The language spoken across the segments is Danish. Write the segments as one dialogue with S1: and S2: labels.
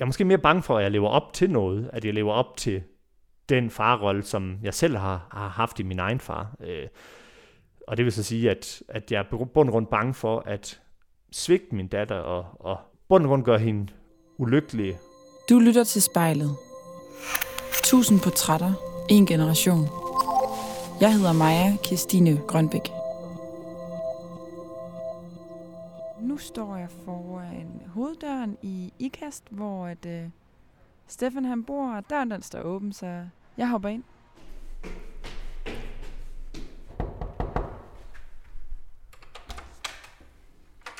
S1: jeg er måske mere bange for, at jeg lever op til noget, at jeg lever op til den farrolle, som jeg selv har, har haft i min egen far. Øh, og det vil så sige, at, at jeg er bund og grund bange for at svigte min datter og, og bund og grund gøre hende ulykkelig.
S2: Du lytter til spejlet. Tusind portrætter. En generation. Jeg hedder Maja Kirstine Grønbæk. Står jeg foran hoveddøren i IKAST, hvor at, uh, Stefan han bor, og døren den står åben, så jeg hopper ind.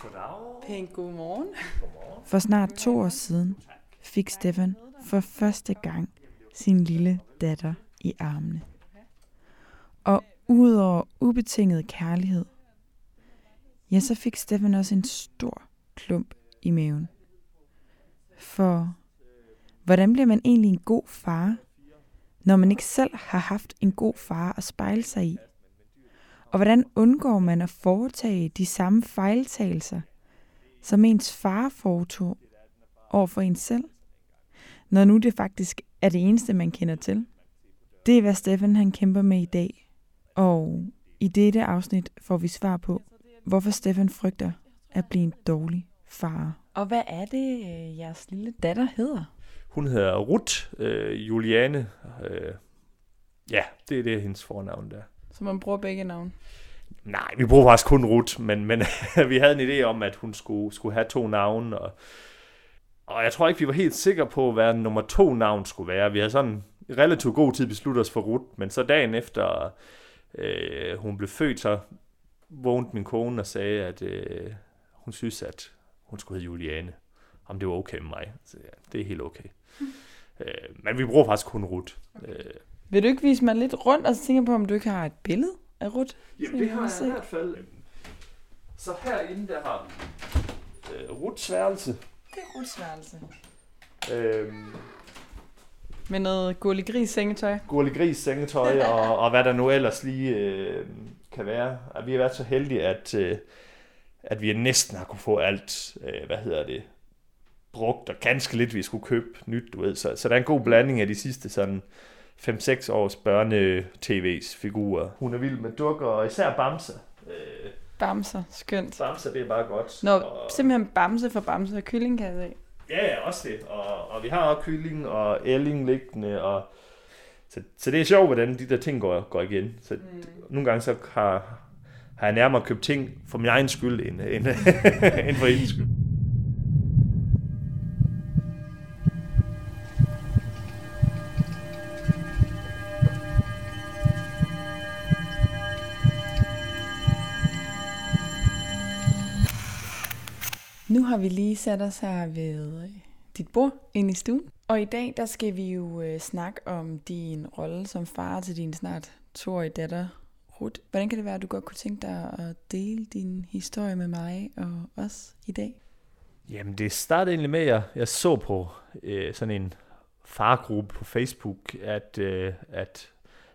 S1: Goddag.
S2: Pænt god morgen. For snart to år siden fik Stefan for første gang sin lille datter i armene. Og udover ubetinget kærlighed, ja, så fik Steffen også en stor klump i maven. For hvordan bliver man egentlig en god far, når man ikke selv har haft en god far at spejle sig i? Og hvordan undgår man at foretage de samme fejltagelser, som ens far foretog over for en selv? Når nu det faktisk er det eneste, man kender til. Det er, hvad Steffen han kæmper med i dag. Og i dette afsnit får vi svar på, hvorfor Stefan frygter at blive en dårlig far. Og hvad er det, øh, jeres lille datter hedder?
S1: Hun hedder Ruth øh, Juliane. Øh, ja, det er det hendes fornavn der.
S2: Så man bruger begge navne?
S1: Nej, vi bruger faktisk kun Ruth, men, men vi havde en idé om, at hun skulle, skulle have to navne, og, og jeg tror ikke, vi var helt sikre på, hvad nummer to navn skulle være. Vi havde sådan relativt god tid besluttet os for Ruth, men så dagen efter øh, hun blev født, så vågnede min kone og sagde, at øh, hun synes, at hun skulle hedde Juliane. Om det var okay med mig. Så ja, det er helt okay. Mm. Øh, men vi bruger faktisk kun Ruth. Okay. Øh,
S2: Vil du ikke vise mig lidt rundt, og så tænke på, om du ikke har et billede af Ruth?
S1: Jamen, det har jeg i hvert fald. Så herinde, der har vi øh, Ruths værelse.
S2: Det er Ruths værelse.
S1: Øhm,
S2: Med noget gurlig gris sengetøj.
S1: Gurli Gris sengetøj, og, og hvad der nu ellers lige øh, kan være. Og vi har været så heldige, at, øh, at vi næsten har kunne få alt, øh, hvad hedder det, brugt, og ganske lidt, vi skulle købe nyt, du ved. Så, så der er en god blanding af de sidste sådan 5-6 års børne-tv's figurer. Hun er vild med dukker, og især Bamse. Øh,
S2: Bamser, skønt.
S1: Bamse, det er bare godt.
S2: Nå,
S1: og,
S2: simpelthen Bamse for Bamse og kylling, kan jeg se.
S1: Ja, ja, også det. Og, og vi har også kylling og ælling liggende, og så, så det er sjovt, hvordan de der ting går, går igen. Så mm. nogle gange så har, har jeg nærmere købt ting for min egen skyld, end, end, end for hendes skyld.
S2: Nu har vi lige sat os her ved dit bord inde i stuen. Og i dag, der skal vi jo øh, snakke om din rolle som far til din snart toårige datter, Ruth. Hvordan kan det være, at du godt kunne tænke dig at dele din historie med mig og os i dag?
S1: Jamen, det startede egentlig med, at jeg, jeg så på øh, sådan en fargruppe på Facebook, at, øh, at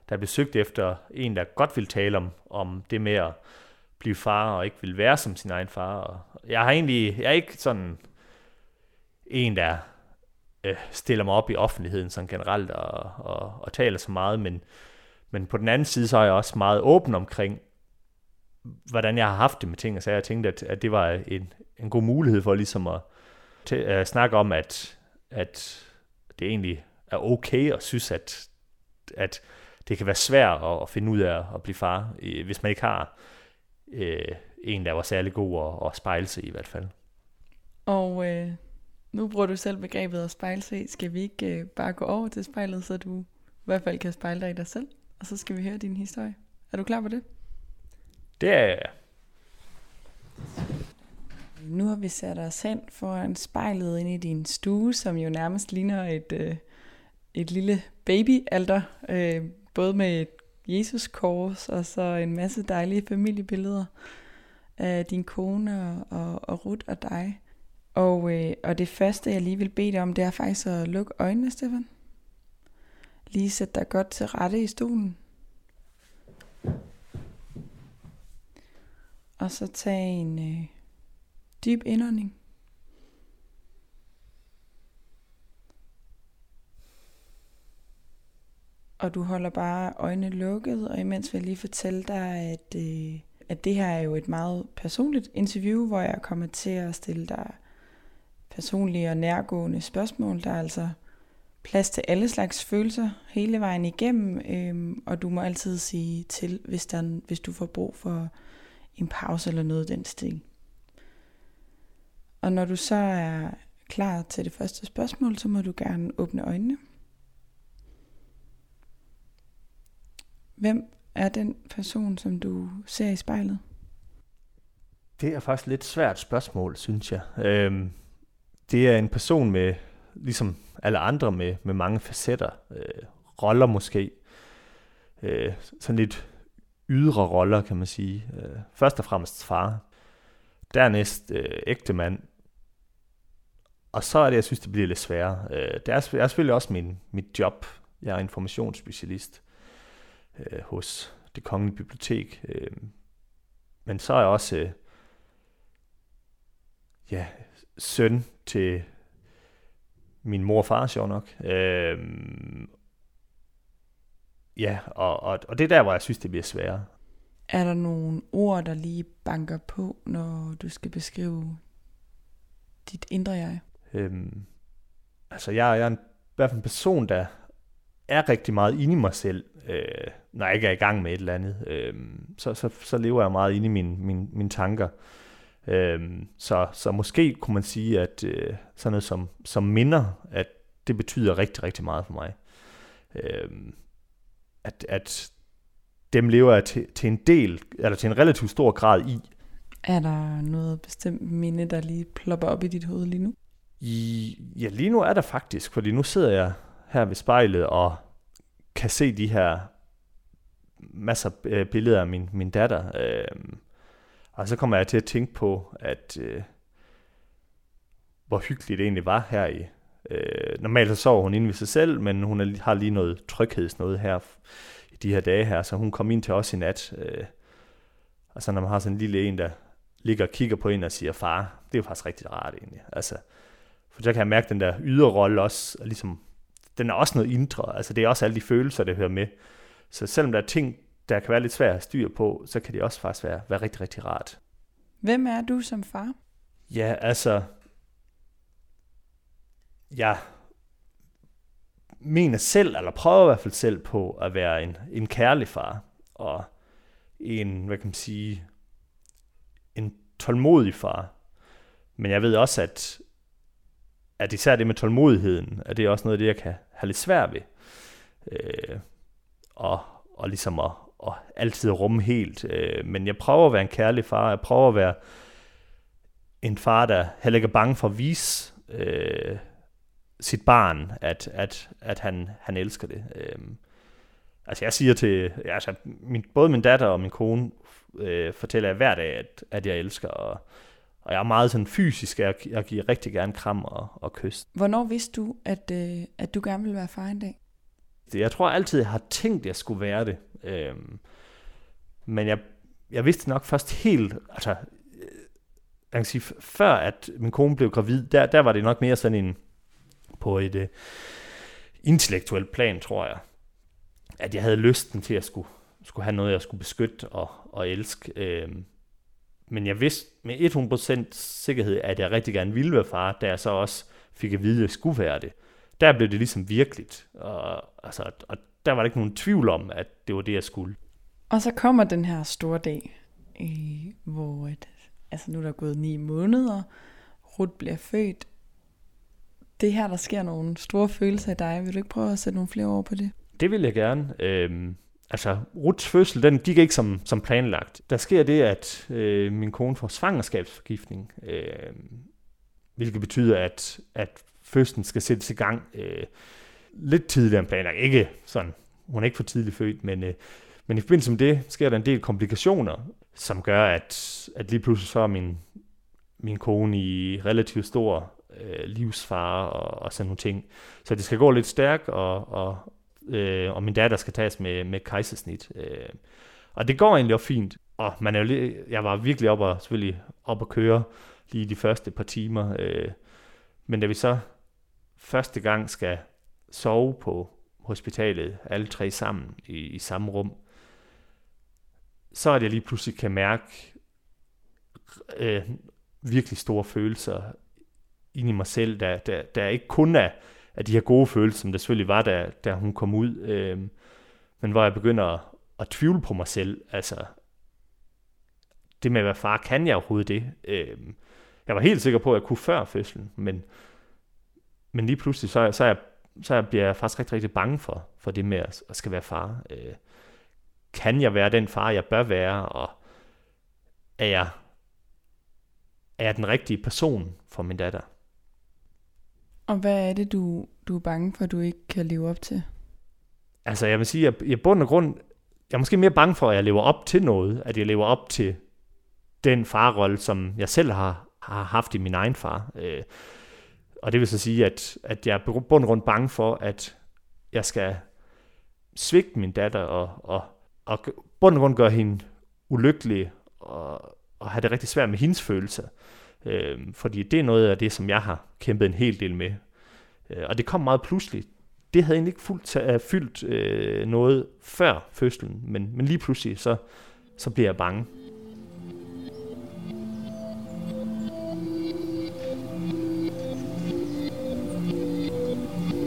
S1: der blev søgt efter en, der godt ville tale om, om det med at blive far og ikke vil være som sin egen far. Og jeg har egentlig, jeg er ikke sådan en, der øh, stiller mig op i offentligheden sådan generelt og, og, og taler så meget, men, men på den anden side, så er jeg også meget åben omkring, hvordan jeg har haft det med ting, og så jeg tænkte, at, at det var en, en god mulighed for ligesom at, til, at øh, snakke om, at, at det egentlig er okay at synes, at, at det kan være svært at, at finde ud af at blive far, hvis man ikke har øh, en, der var særlig god at, at spejle sig i, i hvert fald.
S2: Og øh, nu bruger du selv begrebet at spejle sig i. Skal vi ikke øh, bare gå over til spejlet, så du i hvert fald kan spejle dig i dig selv? Og så skal vi høre din historie. Er du klar på det?
S1: Det er jeg.
S2: Nu har vi sat os hen foran spejlet ind i din stue, som jo nærmest ligner et, øh, et lille babyalter. Øh, både med et Jesus kors og så en masse dejlige familiebilleder af din kone og, og, og Ruth og dig. Og, øh, og det første, jeg lige vil bede dig om, det er faktisk at lukke øjnene, Stefan. Lige sæt dig godt til rette i stolen. Og så tag en øh, dyb indånding. Og du holder bare øjnene lukket, og imens vil jeg lige fortælle dig, at, øh, at det her er jo et meget personligt interview, hvor jeg kommer til at stille dig personlige og nærgående spørgsmål. Der er altså plads til alle slags følelser hele vejen igennem, øhm, og du må altid sige til, hvis, der, hvis du får brug for en pause eller noget den stil. Og når du så er klar til det første spørgsmål, så må du gerne åbne øjnene. Hvem er den person, som du ser i spejlet?
S1: Det er faktisk et lidt svært spørgsmål, synes jeg. Øhm, det er en person med, ligesom alle andre, med, med mange facetter. Øh, roller måske. Øh, sådan lidt ydre roller, kan man sige. Øh, først og fremmest far. Dernæst øh, ægtemand. Og så er det, jeg synes, det bliver lidt sværere. Øh, det er, er selvfølgelig også min, mit job. Jeg er informationsspecialist øh, hos det kongelige bibliotek. Øh, men så er jeg også øh, ja, søn til min mor og far, sjov nok. Øh, ja, og, og, og det er der, hvor jeg synes, det bliver sværere.
S2: Er der nogle ord, der lige banker på, når du skal beskrive dit indre jeg? Øhm,
S1: altså, jeg, jeg er en, i hvert fald en person, der er rigtig meget inde i mig selv, øh, når jeg ikke er i gang med et eller andet. Øh, så, så, så lever jeg meget inde i mine, mine, mine tanker. Øh, så, så måske kunne man sige, at øh, sådan noget som, som minder, at det betyder rigtig, rigtig meget for mig. Øh, at, at dem lever jeg til, til en del, eller til en relativt stor grad i.
S2: Er der noget bestemt minde, der lige plopper op i dit hoved lige nu?
S1: I, ja, lige nu er der faktisk, fordi nu sidder jeg her ved spejlet og kan se de her masser af billeder af min, min datter. Øh, og så kommer jeg til at tænke på, at øh, hvor hyggeligt det egentlig var her i. Øh, normalt så sover hun inde ved sig selv, men hun er, har lige noget tryghedsnoget her i de her dage her, så hun kom ind til os i nat. Øh, og så når man har sådan en lille en, der ligger og kigger på en og siger, far, det er jo faktisk rigtig rart egentlig. Altså, for så kan jeg mærke den der ydre rolle også, og ligesom den er også noget indre. Altså det er også alle de følelser, der hører med. Så selvom der er ting, der kan være lidt svært at styre på, så kan det også faktisk være, være rigtig, rigtig rart.
S2: Hvem er du som far?
S1: Ja, altså, jeg mener selv, eller prøver i hvert fald selv på at være en, en kærlig far, og en, hvad kan man sige, en tålmodig far. Men jeg ved også, at at især det med tålmodigheden, at det er også noget af det, jeg kan have lidt svært ved. Øh, og, og ligesom at, at altid rumme helt. Øh, men jeg prøver at være en kærlig far. Jeg prøver at være en far, der heller ikke er bange for at vise øh, sit barn, at, at, at han, han elsker det. Øh, altså jeg siger til, altså min, både min datter og min kone øh, fortæller jeg hver dag, at, at jeg elsker, og og jeg er meget sådan fysisk, jeg, jeg giver rigtig gerne kram og, og kys.
S2: Hvornår vidste du, at, øh, at du gerne ville være far en dag?
S1: Jeg tror altid, jeg har tænkt, at jeg skulle være det. Øhm, men jeg, jeg vidste nok først helt, altså, øh, jeg kan sige, før at min kone blev gravid, der, der var det nok mere sådan en, på et øh, intellektuelt plan, tror jeg, at jeg havde lysten til at skulle, skulle have noget, jeg skulle beskytte og, og elske. Øhm, men jeg vidste med 100% sikkerhed, at jeg rigtig gerne ville være far, da jeg så også fik at vide, at jeg skulle være det. Der blev det ligesom virkeligt, og, altså, og der var der ikke nogen tvivl om, at det var det, jeg skulle.
S2: Og så kommer den her store dag, øh, hvor et, altså nu er der gået ni måneder, Ruth bliver født. Det her, der sker nogle store følelser i dig. Vil du ikke prøve at sætte nogle flere ord på det?
S1: Det vil jeg gerne. Øhm, altså, Ruths fødsel, den gik ikke som, som planlagt. Der sker det, at øh, min kone får svangerskabsforgiftning, øh, hvilket betyder, at, at fødslen skal sættes i gang øh, lidt tidligere end planlagt. Ikke sådan, hun er ikke for tidligt født, men, øh, men i forbindelse med det sker der en del komplikationer, som gør, at, at lige pludselig så er min, min kone i relativt stor øh, livsfare og, og sådan nogle ting. Så det skal gå lidt stærkt, og, og, øh, og min datter skal tages med, med kejsersnit. Øh, og det går egentlig også fint. Og man er jo lige, jeg var virkelig op og, selvfølgelig op at køre lige de første par timer. Øh, men da vi så første gang skal sove på hospitalet, alle tre sammen i, i samme rum, så er det, jeg lige pludselig kan mærke øh, virkelig store følelser ind i mig selv, der, der, der ikke kun er af de her gode følelser, som der selvfølgelig var, da, da hun kom ud, øh, men hvor jeg begynder at, at tvivle på mig selv. Altså, det med at være far, kan jeg overhovedet det? Øh, jeg var helt sikker på, at jeg kunne før fødslen, men, men lige pludselig, så, så, jeg, så bliver jeg faktisk rigtig, rigtig bange for, for det med at, at skal være far. Øh, kan jeg være den far, jeg bør være, og er jeg, er jeg den rigtige person for min datter?
S2: Og hvad er det, du, du er bange for, du ikke kan leve op til?
S1: Altså, jeg vil sige, at i bund og grund, jeg er måske mere bange for, at jeg lever op til noget, at jeg lever op til den farrolle, som jeg selv har, har haft i min egen far. Øh, og det vil så sige, at, at jeg er bund og grund bange for, at jeg skal svigte min datter og, og, og bund og grund gøre hende ulykkelig og, og have det rigtig svært med hendes følelser. Øh, fordi det er noget af det, som jeg har kæmpet en hel del med. Øh, og det kom meget pludseligt. Det havde egentlig ikke fuldt, uh, fyldt øh, noget før fødslen, men, men lige pludselig, så, så bliver jeg bange.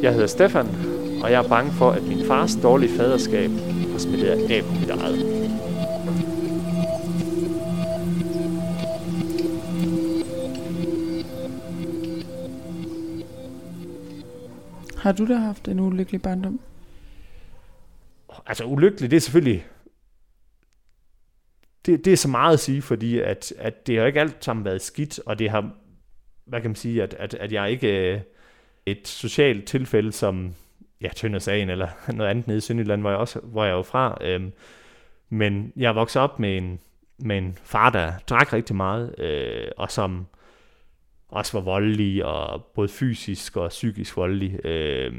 S1: Jeg hedder Stefan, og jeg er bange for, at min fars dårlige faderskab har smittet af på mit eget.
S2: Har du da haft en ulykkelig barndom?
S1: Altså ulykkelig, det er selvfølgelig... Det, det er så meget at sige, fordi at, at det har ikke alt sammen været skidt, og det har, hvad kan man sige, at, at, at jeg ikke øh, et socialt tilfælde som ja, Tøndersagen eller noget andet nede i Sønderjylland, hvor jeg, også, hvor jeg er fra. Øhm, men jeg voksede op med en, med en far, der drak rigtig meget, øh, og som også var voldelig, og både fysisk og psykisk voldelig. Øh,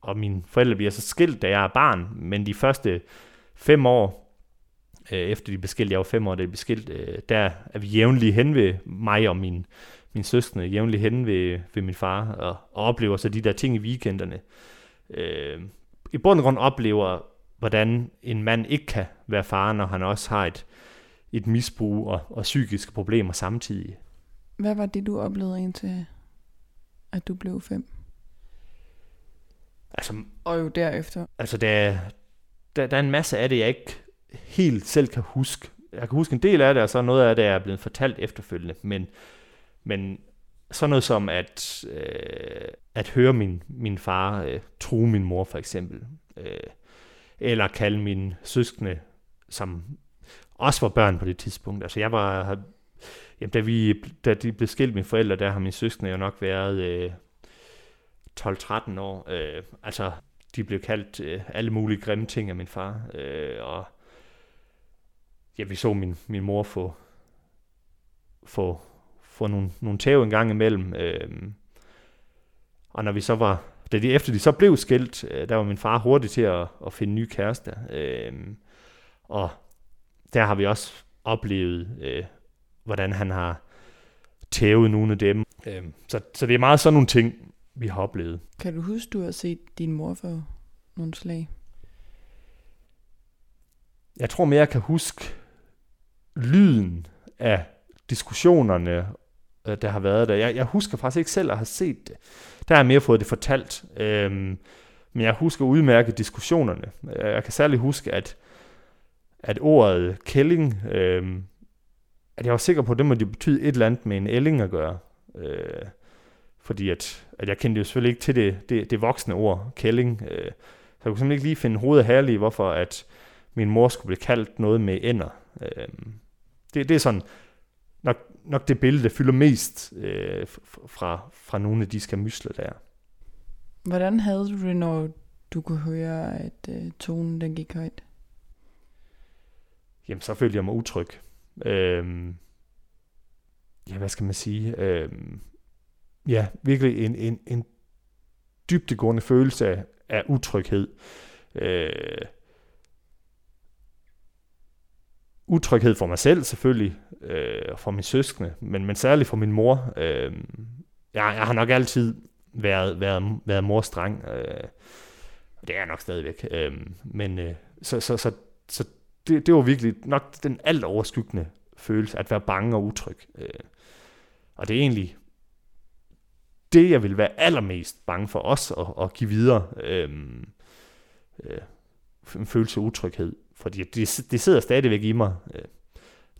S1: og mine forældre bliver så skilt, da jeg er barn, men de første fem år, øh, efter de blev skilt, jeg var fem år, da de blev skilt, øh, der er vi jævnligt hen ved mig og min, min søskende, jævnligt hen ved, ved min far, og, og oplever så de der ting i weekenderne. Øh, I bund og grund oplever, hvordan en mand ikke kan være far, når han også har et, et misbrug og, og psykiske problemer samtidig.
S2: Hvad var det, du oplevede indtil, at du blev fem? Altså, og jo derefter.
S1: Altså, der, der, der er en masse af det, jeg ikke helt selv kan huske. Jeg kan huske en del af det, og så noget af det er blevet fortalt efterfølgende. Men, men sådan noget som at, øh, at høre min, min far øh, true min mor, for eksempel. Øh, eller kalde mine søskende, som også var børn på det tidspunkt. Altså, jeg var, Jamen, da, vi, da de blev skilt mine forældre, der har min søskende jo nok været øh, 12-13 år. Øh, altså, de blev kaldt øh, alle mulige grimme ting af min far. Øh, og ja, vi så min, min mor få, få, få nogle, nogle tæv en gang imellem. Øh, og når vi så var, da de, efter de så blev skilt, øh, der var min far hurtig til at, at finde nye kærester. Øh, og der har vi også oplevet øh, hvordan han har tævet nogle af dem. Øhm, så, så det er meget sådan nogle ting, vi har oplevet.
S2: Kan du huske, du har set din mor for nogle slag?
S1: Jeg tror mere, jeg kan huske lyden af diskussionerne, øh, der har været der. Jeg, jeg husker faktisk ikke selv at have set det. Der har jeg mere fået det fortalt. Øhm, men jeg husker udmærket diskussionerne. Øh, jeg kan særligt huske, at, at ordet kælling øhm, at jeg var sikker på, at det må betyde et eller andet med en ælling at gøre. Øh, fordi at, at jeg kendte jo selvfølgelig ikke til det, det, det voksne ord, kælling. Øh, så jeg kunne simpelthen ikke lige finde hovedet herlig, hvorfor at min mor skulle blive kaldt noget med ender. Øh, det, det er sådan nok, nok det billede, der fylder mest øh, fra, fra nogle af de skamysler der.
S2: Hvordan havde du det, når du kunne høre, at øh, tonen den gik højt?
S1: Jamen, så følte jeg mig utryg. Øhm, ja, hvad skal man sige? Øhm, ja, virkelig en, en, en dybtegående følelse af, af utryghed. Øh, utryghed for mig selv selvfølgelig, øh, og for mine søskende, men, men særligt for min mor. Øh, jeg, jeg har nok altid været, været, været morstreng. Øh, Og det er jeg nok stadigvæk. Øh, men øh, så, så, så, så det, det var virkelig nok den alt overskyggende følelse, at være bange og utryg. Øh, og det er egentlig det, jeg vil være allermest bange for os at, at give videre. Øh, øh, en følelse af utryghed. Fordi det, det sidder stadigvæk i mig, øh,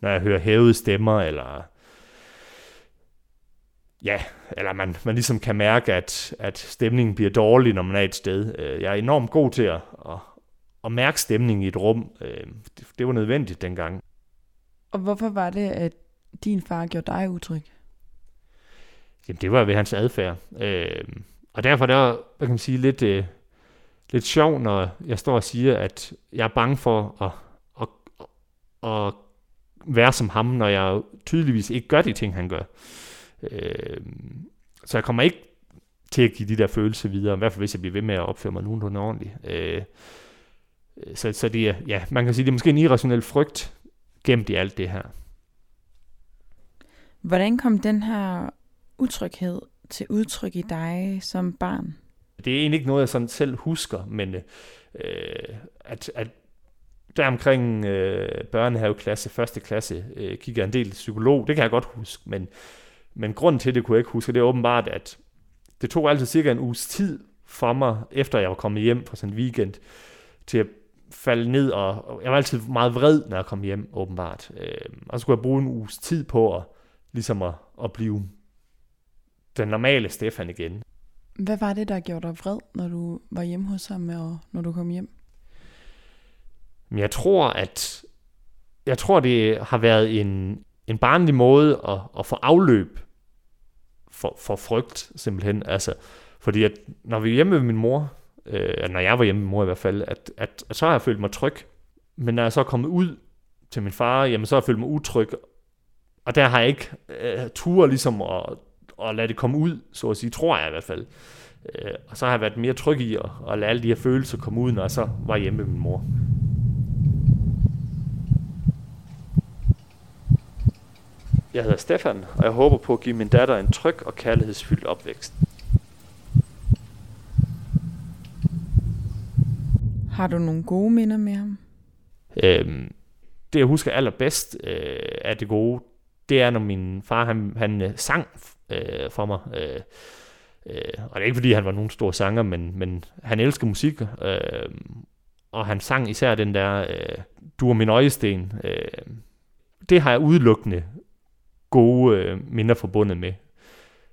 S1: når jeg hører hævede stemmer, eller ja, eller man, man ligesom kan mærke, at, at stemningen bliver dårlig, når man er et sted. Øh, jeg er enormt god til at, at, at mærke stemningen i et rum. Øh, det, det var nødvendigt dengang.
S2: Og hvorfor var det, at din far gjorde dig utryg?
S1: Jamen, det var ved hans adfærd. Øh, og derfor er det, hvad kan man sige, lidt, øh, lidt sjovt, når jeg står og siger, at jeg er bange for at, at, at, at være som ham, når jeg tydeligvis ikke gør de ting, han gør. Øh, så jeg kommer ikke til at give de der følelser videre, i hvert fald hvis jeg bliver ved med at opføre mig nogenlunde ordentligt. Øh, så, så det er, ja, man kan sige, det er måske en irrationel frygt gemt i alt det her.
S2: Hvordan kom den her utryghed til udtryk i dig som barn?
S1: Det er egentlig ikke noget, jeg sådan selv husker, men øh, at, at der omkring øh, børnehaveklasse, første klasse, øh, kigger en del psykolog. Det kan jeg godt huske, men, men grunden til det kunne jeg ikke huske, det er åbenbart, at det tog altså cirka en uges tid for mig, efter jeg var kommet hjem fra sådan en weekend, til at falde ned, og jeg var altid meget vred, når jeg kom hjem, åbenbart. Øh, og så skulle jeg bruge en uges tid på at, ligesom at, at blive den normale Stefan igen.
S2: Hvad var det, der gjorde dig vred, når du var hjemme hos ham, og når du kom hjem?
S1: Men jeg tror, at jeg tror, det har været en, en barnlig måde at, at få afløb for, for frygt, simpelthen. Altså, fordi at, når vi er hjemme med min mor, øh, når jeg var hjemme med min mor i hvert fald, at, at, at så har jeg følt mig tryg. Men når jeg så er kommet ud til min far, jamen så har jeg følt mig utryg. Og der har jeg ikke øh, tur ligesom at, at lade det komme ud, så at sige, tror jeg i hvert fald. Øh, og så har jeg været mere tryg i at, at lade alle de her følelser komme ud, når jeg så var hjemme med min mor. Jeg hedder Stefan, og jeg håber på at give min datter en tryg og kærlighedsfyldt opvækst.
S2: Har du nogle gode minder med ham?
S1: Øhm, det jeg husker allerbedst øh, af det gode, det er når min far han, han øh, sang øh, for mig. Øh, øh, og det er ikke fordi han var nogen stor sanger, men, men han elsker musik, øh, og han sang især den der øh, Du er min øjesten. Øh, det har jeg udelukkende gode øh, minder forbundet med.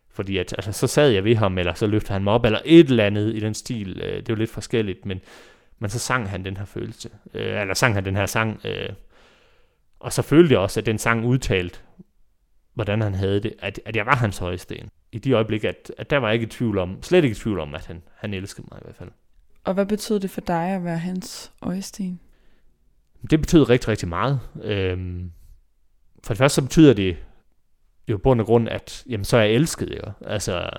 S1: Fordi at, altså, så sad jeg ved ham, eller så løftede han mig op, eller et eller andet i den stil. Øh, det var lidt forskelligt, men, men så sang han den her følelse. Øh, eller sang han den her sang. Øh, og så følte jeg også, at den sang udtalt, hvordan han havde det, at, at jeg var hans højsten. I de øjeblikke, at, at der var jeg ikke i tvivl om, slet ikke i tvivl om, at han, han elskede mig i hvert fald.
S2: Og hvad betød det for dig at være hans øjesten?
S1: Det betød rigtig, rigtig meget. Øhm, for det første så betyder det jo bund og grund, at jamen, så er jeg elsket. Jo. Altså,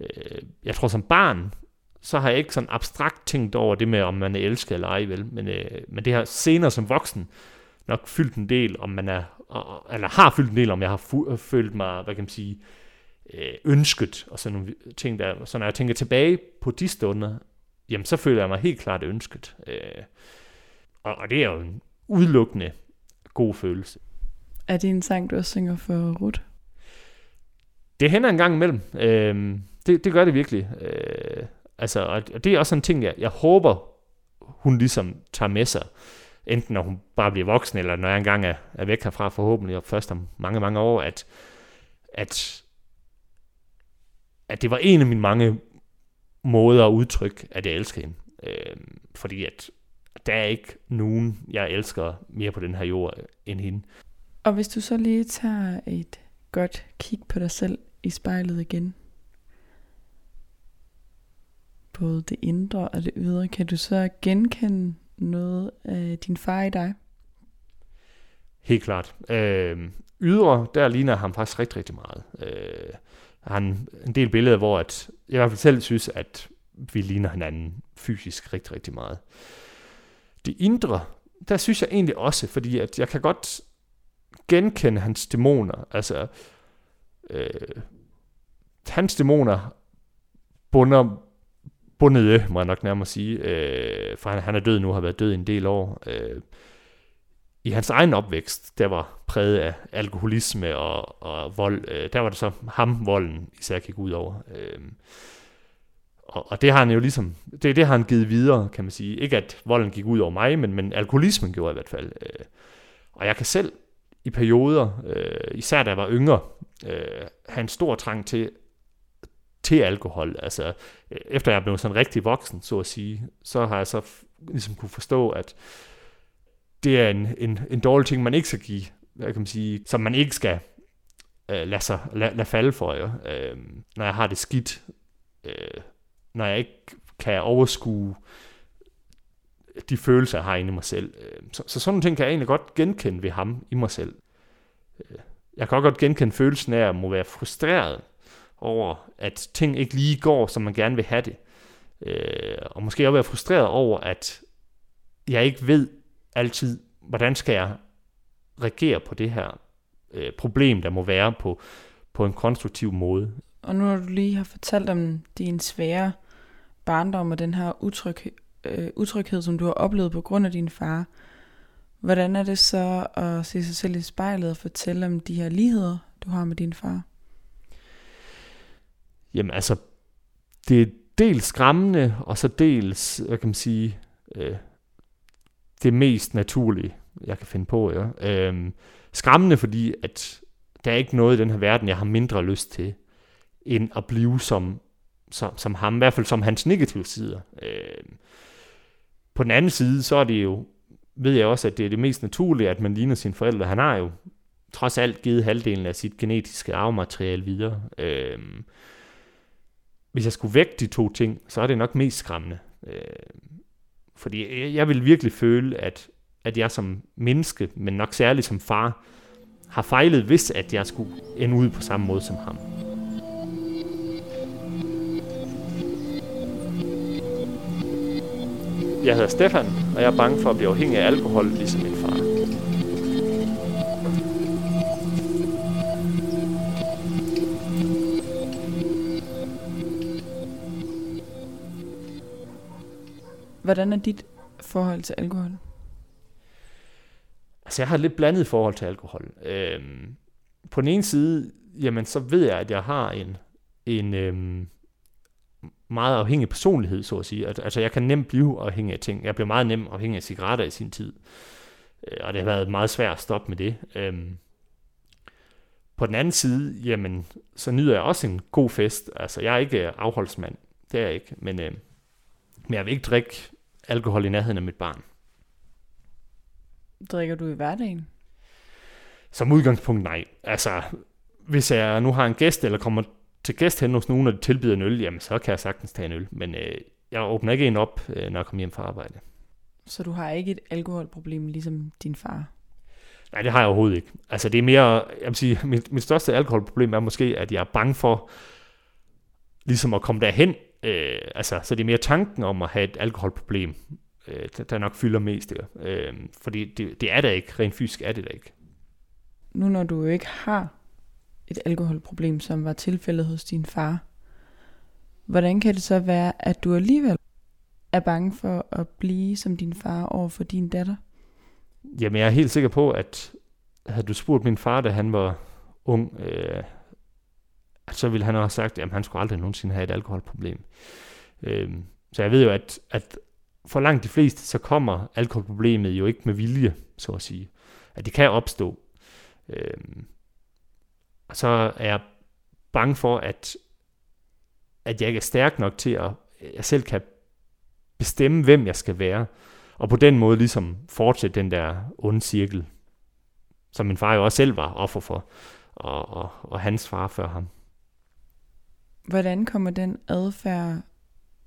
S1: øh, jeg tror som barn, så har jeg ikke sådan abstrakt tænkt over det med, om man er elsket eller ej, vel? Men, øh, men det har senere som voksen nok fyldt en del, om man er, eller har fyldt en del, om jeg har fu- følt mig, hvad kan man sige, øh, ønsket, og sådan nogle ting der. Så når jeg tænker tilbage på de stunder, jamen så føler jeg mig helt klart ønsket. Øh, og, og det er jo en udelukkende god følelse.
S2: Er det en sang, du også synger for Ruth?
S1: Det hænder en gang imellem. Øh, det, det gør det virkelig. Øh, altså, og det er også en ting, jeg, jeg håber, hun ligesom tager med sig. Enten når hun bare bliver voksen, eller når jeg engang er, er væk herfra, forhåbentlig, og først om mange, mange år, at, at, at det var en af mine mange måder at udtrykke, at jeg elsker hende. Øh, fordi at der er ikke nogen, jeg elsker mere på den her jord end hende.
S2: Og hvis du så lige tager et godt kig på dig selv i spejlet igen, både det indre og det ydre, kan du så genkende noget af din far i dig?
S1: Helt klart. Øh, ydre, der ligner ham faktisk rigtig, rigtig meget. Øh, han en del billeder, hvor at, jeg i hvert fald selv synes, at vi ligner hinanden fysisk rigtig, rigtig meget. Det indre, der synes jeg egentlig også, fordi at jeg kan godt genkende hans dæmoner. Altså, øh, hans dæmoner bunder bundet, må jeg nok nærmere sige, øh, for han, han er død nu, har været død i en del år. Øh, I hans egen opvækst, der var præget af alkoholisme og, og vold, øh, der var det så ham, volden især gik ud over. Øh, og, og det har han jo ligesom, det, det har han givet videre, kan man sige. Ikke at volden gik ud over mig, men, men alkoholismen gjorde i hvert fald. Øh, og jeg kan selv i perioder, øh, især da jeg var yngre, øh, have en stor trang til, til alkohol. Altså, efter jeg blev sådan rigtig voksen, så at sige, så har jeg så ligesom kunne forstå, at det er en, en, en dårlig ting, man ikke skal give, hvad kan man sige, som man ikke skal øh, lade, sig, lade, lade falde for, jo. Øh, når jeg har det skidt, øh, når jeg ikke kan overskue de følelser, jeg har inde i mig selv. Øh, så, så sådan nogle ting kan jeg egentlig godt genkende ved ham i mig selv. Øh, jeg kan også godt genkende følelsen af at må være frustreret over, at ting ikke lige går, som man gerne vil have det. Øh, og måske også være frustreret over, at jeg ikke ved altid, hvordan skal jeg reagere på det her øh, problem, der må være på, på en konstruktiv måde.
S2: Og nu når du lige har fortalt om din svære barndom og den her utryg, øh, utryghed, som du har oplevet på grund af din far, hvordan er det så at se sig selv i spejlet og fortælle om de her ligheder, du har med din far?
S1: Jamen altså, det er dels skræmmende, og så dels, hvad kan man sige, øh, det mest naturlige, jeg kan finde på. Ja. Øh, skræmmende, fordi at der er ikke noget i den her verden, jeg har mindre lyst til, end at blive som som, som ham, i hvert fald som hans negative sider. Øh, på den anden side, så er det jo, ved jeg også, at det er det mest naturlige, at man ligner sine forældre. Han har jo trods alt givet halvdelen af sit genetiske arvemateriale videre. Øh, hvis jeg skulle vægte de to ting, så er det nok mest skræmmende. Øh, fordi jeg vil virkelig føle, at, at jeg som menneske, men nok særligt som far, har fejlet, hvis at jeg skulle ende ud på samme måde som ham. Jeg hedder Stefan, og jeg er bange for at blive afhængig af alkohol, ligesom min far.
S2: Hvordan er dit forhold til alkohol?
S1: Altså, jeg har et lidt blandet forhold til alkohol. Øhm, på den ene side, jamen, så ved jeg, at jeg har en, en, øhm, meget afhængig personlighed, så at sige. Altså, jeg kan nemt blive afhængig af ting. Jeg blev meget nem afhængig af cigaretter i sin tid. Øh, og det har været meget svært at stoppe med det. Øhm, på den anden side, jamen, så nyder jeg også en god fest. Altså, jeg er ikke afholdsmand. Det er jeg ikke. Men, øh, men jeg vil ikke drikke alkohol i nærheden af mit barn.
S2: Drikker du i hverdagen?
S1: Som udgangspunkt nej. Altså, hvis jeg nu har en gæst, eller kommer til gæst hen hos nogen, og de tilbyder en øl, jamen så kan jeg sagtens tage en øl. Men øh, jeg åbner ikke en op, øh, når jeg kommer hjem fra arbejde.
S2: Så du har ikke et alkoholproblem, ligesom din far?
S1: Nej, det har jeg overhovedet ikke. Altså det er mere, jeg vil sige, mit, mit største alkoholproblem er måske, at jeg er bange for, ligesom at komme derhen. Øh, altså, så det er mere tanken om at have et alkoholproblem, øh, der, nok fylder mest. Der. Øh, fordi det, det er der ikke, rent fysisk er det der ikke.
S2: Nu når du jo ikke har et alkoholproblem, som var tilfældet hos din far. Hvordan kan det så være, at du alligevel er bange for at blive som din far over for din datter?
S1: Jamen, jeg er helt sikker på, at havde du spurgt min far, da han var ung, øh, så ville han have sagt, at han skulle aldrig nogensinde have et alkoholproblem. Øh, så jeg ved jo, at, at for langt de fleste, så kommer alkoholproblemet jo ikke med vilje, så at sige. At det kan opstå. Øh, og så er jeg bange for, at, at jeg ikke er stærk nok til, at jeg selv kan bestemme, hvem jeg skal være. Og på den måde ligesom fortsætte den der onde cirkel, som min far jo også selv var offer for, og, og, og hans far før ham.
S2: Hvordan kommer den adfærd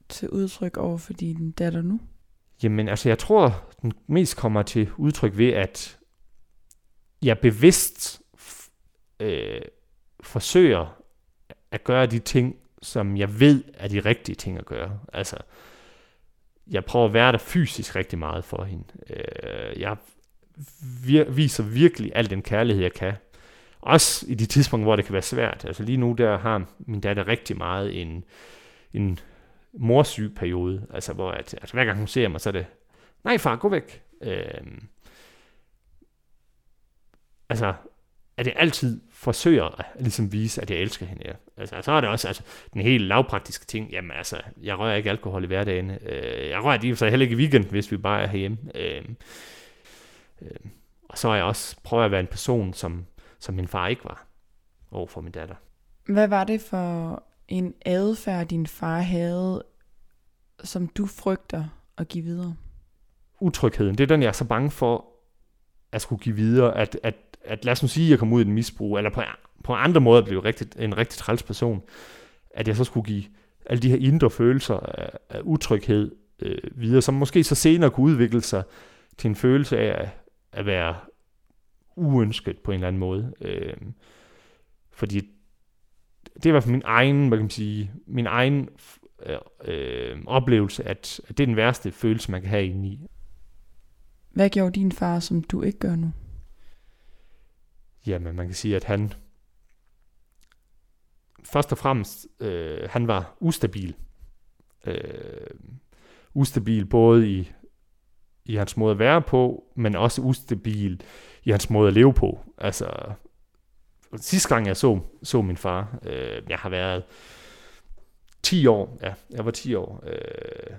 S2: til udtryk over for din datter nu?
S1: Jamen, altså, jeg tror, den mest kommer til udtryk ved, at jeg bevidst øh, forsøger at gøre de ting, som jeg ved er de rigtige ting at gøre. Altså, jeg prøver at være der fysisk rigtig meget for hende. Øh, jeg vir- viser virkelig al den kærlighed, jeg kan. Også i de tidspunkter, hvor det kan være svært. Altså lige nu, der har min datter rigtig meget en, en morsyg periode, altså hvor at, altså, hver gang hun ser mig, så er det, nej far, gå væk. Øhm, altså, at jeg altid forsøger at ligesom vise, at jeg elsker hende. Ja. Altså, så er det også altså, den helt lavpraktiske ting. Jamen altså, jeg rører ikke alkohol i hverdagen. Øh, jeg rører det så heller ikke i weekend, hvis vi bare er herhjemme. Øh, øh, og så er jeg også prøver at være en person, som, som min far ikke var over for min datter.
S2: Hvad var det for en adfærd, din far havde, som du frygter at give videre?
S1: Utrygheden, det er den, jeg er så bange for at skulle give videre, at, at, at lad os nu sige, at jeg kommer ud i en misbrug, eller på, på andre måder blive rigtig, en rigtig træls person, at jeg så skulle give alle de her indre følelser af, af utryghed øh, videre, som måske så senere kunne udvikle sig til en følelse af at, at være uønsket på en eller anden måde. Øh, fordi det er i hvert fald min egen, hvad kan man sige, min egen øh, øh, oplevelse, at, at det er den værste følelse, man kan have inde i.
S2: Hvad gjorde din far, som du ikke gør nu?
S1: Jamen, man kan sige, at han først og fremmest, øh, han var ustabil. Øh, ustabil både i, i hans måde at være på, men også ustabil i hans måde at leve på. Altså, sidste gang jeg så, så min far, øh, jeg har været 10 år, ja, jeg var 10 år, øh,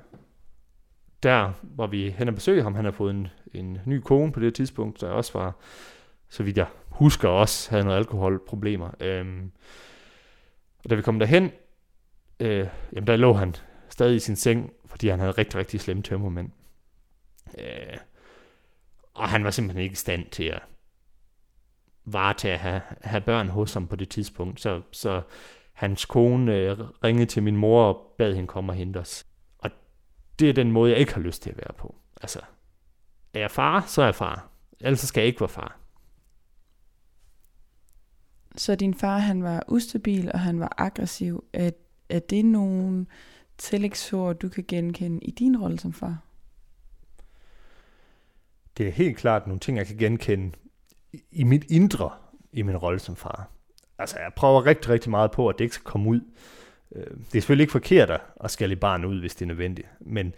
S1: der var vi hen og besøge ham, han har fået en, en ny kone på det tidspunkt, der også var, så vidt jeg husker også, havde noget alkoholproblemer. Øh, og da vi kom derhen, øh, jamen der lå han stadig i sin seng, fordi han havde rigtig, rigtig slemme tømmermænd. Øh, og han var simpelthen ikke i stand til at varetage at have, have børn hos ham på det tidspunkt. Så, så hans kone øh, ringede til min mor og bad hende komme og hente os. Og det er den måde, jeg ikke har lyst til at være på. Altså, er jeg far, så er jeg far. Ellers skal jeg ikke være far.
S2: Så din far, han var ustabil, og han var aggressiv. Er, er det nogle tillægsord, du kan genkende i din rolle som far?
S1: Det er helt klart nogle ting, jeg kan genkende i mit indre, i min rolle som far. Altså, jeg prøver rigtig, rigtig meget på, at det ikke skal komme ud. Øh, det er selvfølgelig ikke forkert at skælde barn ud, hvis det er nødvendigt, men,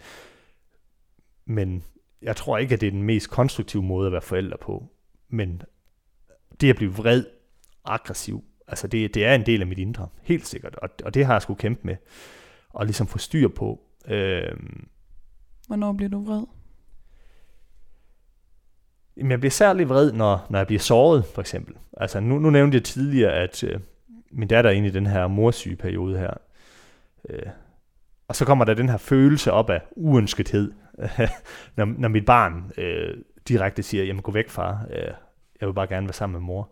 S1: men jeg tror ikke, at det er den mest konstruktive måde at være forældre på. Men det at blive vred, aggressiv, altså det, det er en del af mit indre, helt sikkert, og, og det har jeg skulle kæmpe med, og ligesom få styr på. Øh,
S2: Hvornår bliver du vred?
S1: Jamen, jeg bliver særlig vred, når, når jeg bliver såret, for eksempel. Altså, nu, nu nævnte jeg tidligere, at øh, min datter er inde i den her morsyge periode her. Øh, og så kommer der den her følelse op af uønskethed, når, når mit barn øh, direkte siger, jamen gå væk far, øh, jeg vil bare gerne være sammen med mor.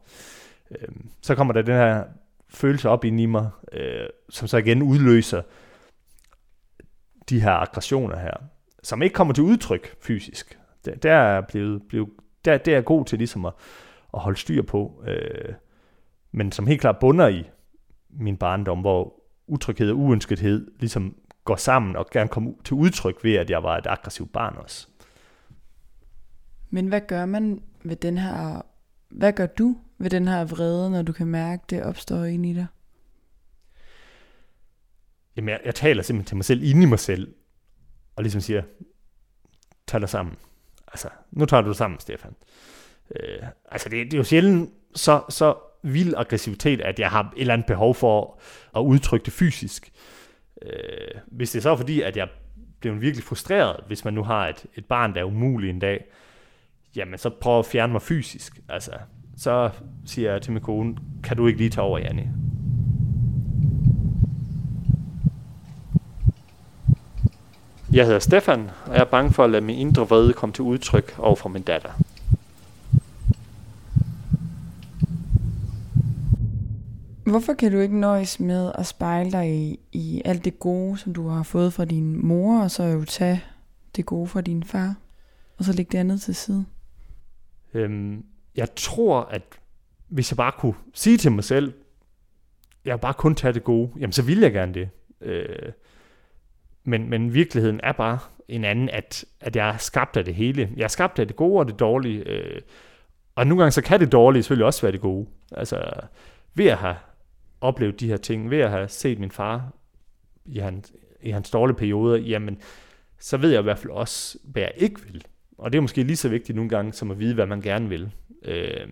S1: Øh, så kommer der den her følelse op ind i mig, øh, som så igen udløser de her aggressioner her, som ikke kommer til udtryk fysisk. Der, der er blevet, blevet der, det er jeg god til ligesom at, at holde styr på. Øh, men som helt klart bunder i min barndom, hvor utryghed og uønskethed ligesom går sammen og gerne kommer til udtryk ved, at jeg var et aggressivt barn også.
S2: Men hvad gør man ved den her, hvad gør du ved den her vrede, når du kan mærke, det opstår ind i dig?
S1: Jamen, jeg, jeg taler simpelthen til mig selv, inde i mig selv, og ligesom siger, tag dig sammen altså, nu tager du det sammen, Stefan. Øh, altså, det, det er jo sjældent så, så vild aggressivitet, at jeg har et eller andet behov for at udtrykke det fysisk. Øh, hvis det er så fordi, at jeg bliver virkelig frustreret, hvis man nu har et, et barn, der er umuligt en dag, jamen så prøv at fjerne mig fysisk. Altså, så siger jeg til min kone, kan du ikke lige tage over, Janne? Jeg hedder Stefan, og jeg er bange for at lade min indre vrede komme til udtryk over for min datter.
S2: Hvorfor kan du ikke nøjes med at spejle dig i, i alt det gode, som du har fået fra din mor, og så jo tage det gode fra din far, og så lægge det andet til side?
S1: Øhm, jeg tror, at hvis jeg bare kunne sige til mig selv, jeg bare kun tage det gode, jamen så vil jeg gerne det. Øh, men, men virkeligheden er bare en anden, at, at jeg er skabt af det hele. Jeg er skabt af det gode og det dårlige. Øh, og nogle gange så kan det dårlige selvfølgelig også være det gode. Altså ved at have oplevet de her ting, ved at have set min far i hans, i hans dårlige perioder, jamen, så ved jeg i hvert fald også, hvad jeg ikke vil. Og det er måske lige så vigtigt nogle gange, som at vide, hvad man gerne vil. Øh,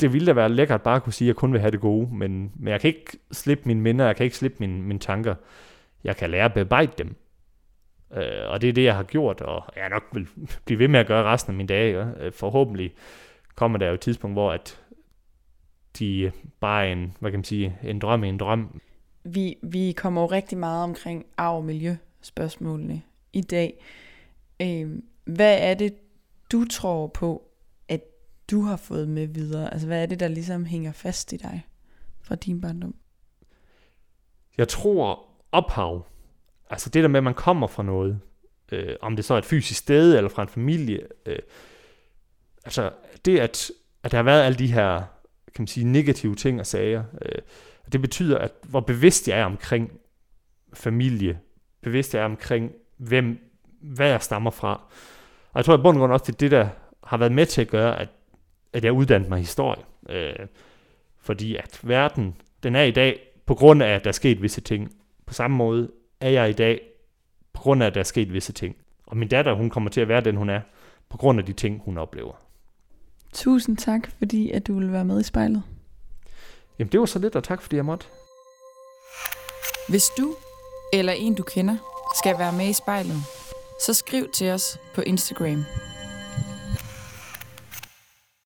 S1: det ville da være lækkert bare at kunne sige, at jeg kun vil have det gode, men, men jeg kan ikke slippe mine minder, jeg kan ikke slippe mine, mine tanker. Jeg kan lære at bearbejde dem. Øh, og det er det, jeg har gjort, og jeg nok vil blive ved med at gøre resten af mine dage. Ja. Forhåbentlig kommer der jo et tidspunkt, hvor at de bare er en, hvad kan man sige, en drøm i en drøm.
S2: Vi, vi kommer jo rigtig meget omkring arv- og miljøspørgsmålene i dag. Øh, hvad er det, du tror på, at du har fået med videre? Altså hvad er det, der ligesom hænger fast i dig fra din barndom?
S1: Jeg tror ophav, altså det der med, at man kommer fra noget, øh, om det så er et fysisk sted eller fra en familie, øh, altså det, at, at der har været alle de her, kan man sige, negative ting og sager, øh, det betyder, at hvor bevidst jeg er omkring familie, bevidst jeg er omkring, hvem, hvad jeg stammer fra. Og jeg tror i bund og grund også, det er det, der har været med til at gøre, at, at jeg uddannede mig historie. Øh, fordi at verden, den er i dag, på grund af, at der er sket visse ting. På samme måde er jeg i dag, på grund af, at der er sket visse ting. Og min datter, hun kommer til at være den, hun er, på grund af de ting, hun oplever.
S2: Tusind tak, fordi at du ville være med i spejlet.
S1: Jamen det var så lidt, og tak fordi jeg måtte.
S2: Hvis du eller en du kender skal være med i spejlet, så skriv til os på Instagram